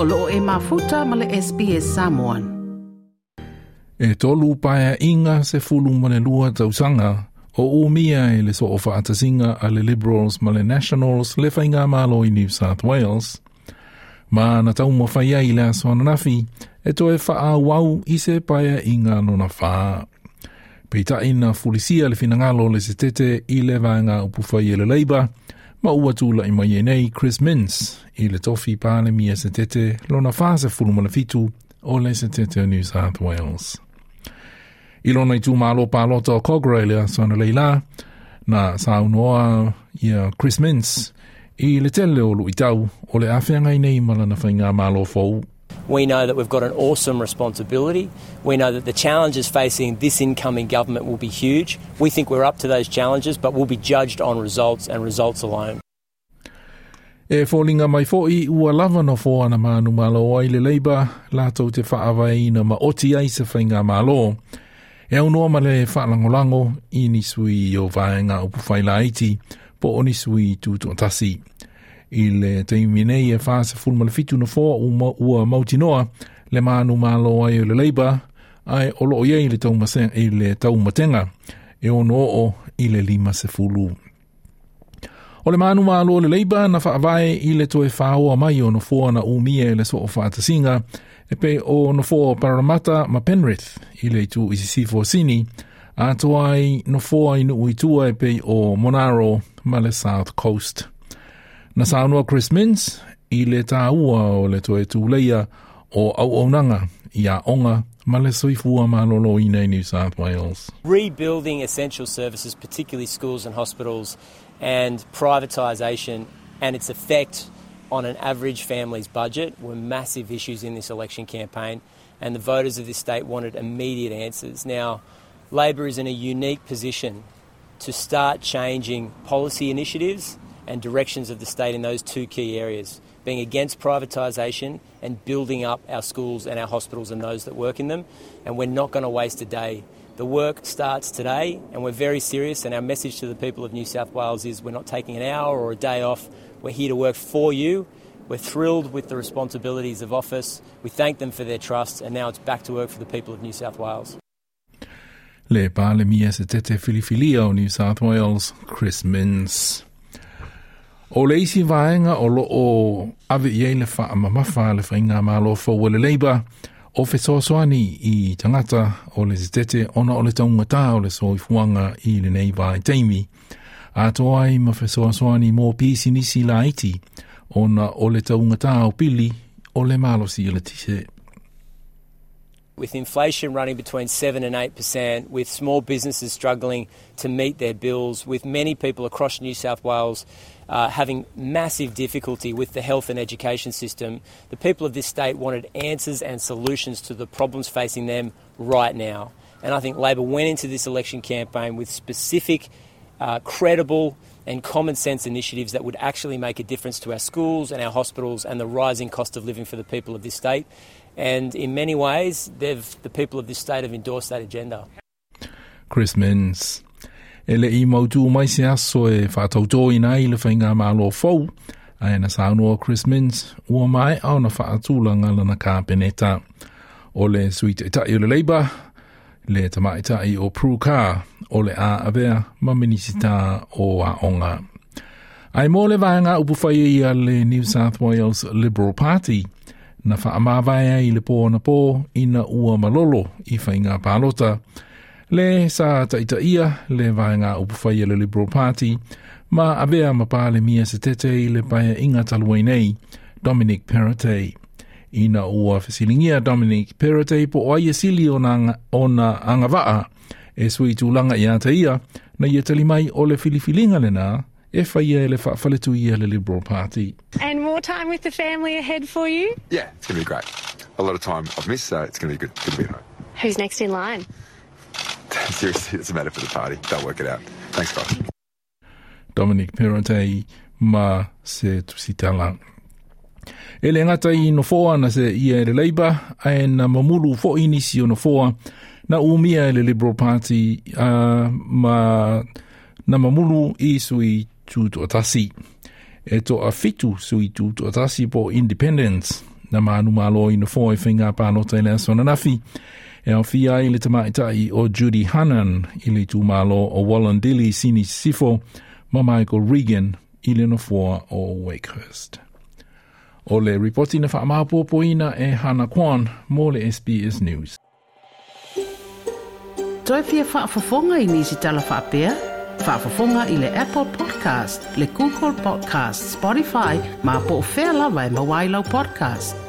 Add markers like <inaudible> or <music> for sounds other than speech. o loo e mafuta male SPS Samoan. E tolu paia inga se fulu male lua tausanga, o umia e le soo faatasinga a le Liberals male Nationals le fainga malo i New South Wales. Ma na tau mo fai ai le aswana nafi, e to e faa wau i se paia inga no nona faa. ta ina fulisia le finangalo le se tete i le vanga upufai e le leiba, ma ua tūla i mai e nei Chris Mintz i le tofi pāle mi se tete lona whāse fulu mana fitu o le se tete New South Wales. I lona i tū mālo pālota o Cogra i le asana leila, na saunoa i a Chris Mintz i le tele o lu i tau o le awhiangai nei malana whainga mālo fōu We know that we've got an awesome responsibility. We know that the challenges facing this incoming government will be huge. We think we're up to those challenges, but we'll be judged on results and results alone. E fōlinga mai fōi ua lava no fō ana mānu malo ai le leiba, lātou te whaavaina ma oti ai se whainga mālo. E au noa ma le whaalangolango, i ni sui o vaenga upu whaila aiti, po oni sui tūtuatasi. tasi. i te teimi nei e whaasa fulma le fitu na fōa ua, ua mautinoa le manu malo ai o le leiba ai olo o iei le taumatenga i le taumatenga e ono o i le lima se fulu. O le manu malo o le leiba na whaavae i le toe a mai o na fōa na umie le soo whaatasinga e pe o na fōa paramata ma Penrith i le tu i si sini a toai na fōa i nu i e pe o Monaro ma South Coast. Chris Mins i le tāua o le toe tūleia o Rebuilding essential services, particularly schools and hospitals, and privatisation and its effect on an average family's budget were massive issues in this election campaign, and the voters of this state wanted immediate answers. Now, Labor is in a unique position to start changing policy initiatives and directions of the state in those two key areas being against privatisation and building up our schools and our hospitals and those that work in them. And we're not going to waste a day. The work starts today, and we're very serious. And our message to the people of New South Wales is we're not taking an hour or a day off. We're here to work for you. We're thrilled with the responsibilities of office. We thank them for their trust, and now it's back to work for the people of New South Wales. Le mia Setete Filifilio, New South Wales, Chris Minns. O le isi vaenga o lo o ave iei le wha amamawha le wha inga ma lo fo wale leiba o fe soasoani i tangata o le zetete ona o le taunga ta o le soi fuanga i le nei i teimi. A i ma fe soasoani mō pisi nisi la iti ona o le taunga ta o pili o le malo si le tisee. With inflation running between 7 and 8%, with small businesses struggling to meet their bills, with many people across New South Wales uh, having massive difficulty with the health and education system, the people of this state wanted answers and solutions to the problems facing them right now. And I think Labor went into this election campaign with specific uh, credible and common sense initiatives that would actually make a difference to our schools and our hospitals and the rising cost of living for the people of this state. And in many ways, the people of this state have endorsed that agenda. Chris Mins. E le i mautu mai se aso e fa tō i nei le whainga mālo fau, a na sānoa Chris Mins, ua mai au na whaatūlanga lana kā peneta. O le suite e tai le leiba, le tamaita i o Pruka o le a avea ma minisita o a onga. Ai mō le vāenga upu e i a le New South Wales Liberal Party na wha amā vāia i le pō na pō i na ua malolo i whai ngā pālota. Le sā taita ia le vāenga upu whai i e le Liberal Party ma avea ma pāle mia se tete i le paia inga talua nei, Dominic Perrottet ina ua fesilingia Dominic Perrette po o aie sili o na, o na angavaa e sui tūlanga i ata ia na ia e talimai o le filifilinga lena e whaia e le whaafaletu ia le Liberal Party. And more time with the family ahead for you? Yeah, it's going to be great. A lot of time I've missed, so it's going to be good. Good to be home. Who's next in line? <laughs> Seriously, it's a matter for the party. They'll work it out. Thanks, guys. Dominic Perrette ma se tusitala. Thanks e le ngata i no foa na se ia e le Labour, a e na mamulu fo inisi o no foa, na umia e le Liberal Party, a ma na mamulu i sui tūtu atasi. E to a fitu sui tūtu atasi po independence, na manu malo i no foa i whinga pānota i lea sona nafi. E au fia i le tamaitai o Judy Hannan i le tū malo o Wallandili Sini Sifo, ma Michael Regan i le no foa o Wakehurst. O le reporti na whaamaupopoina e Hana Kwan mō le SBS News. Toi pia whaafafonga i nisi tala whaapea? Whaafafonga i le Apple Podcast, le Google Podcast, Spotify, ma po o whea lawa mawailau podcast.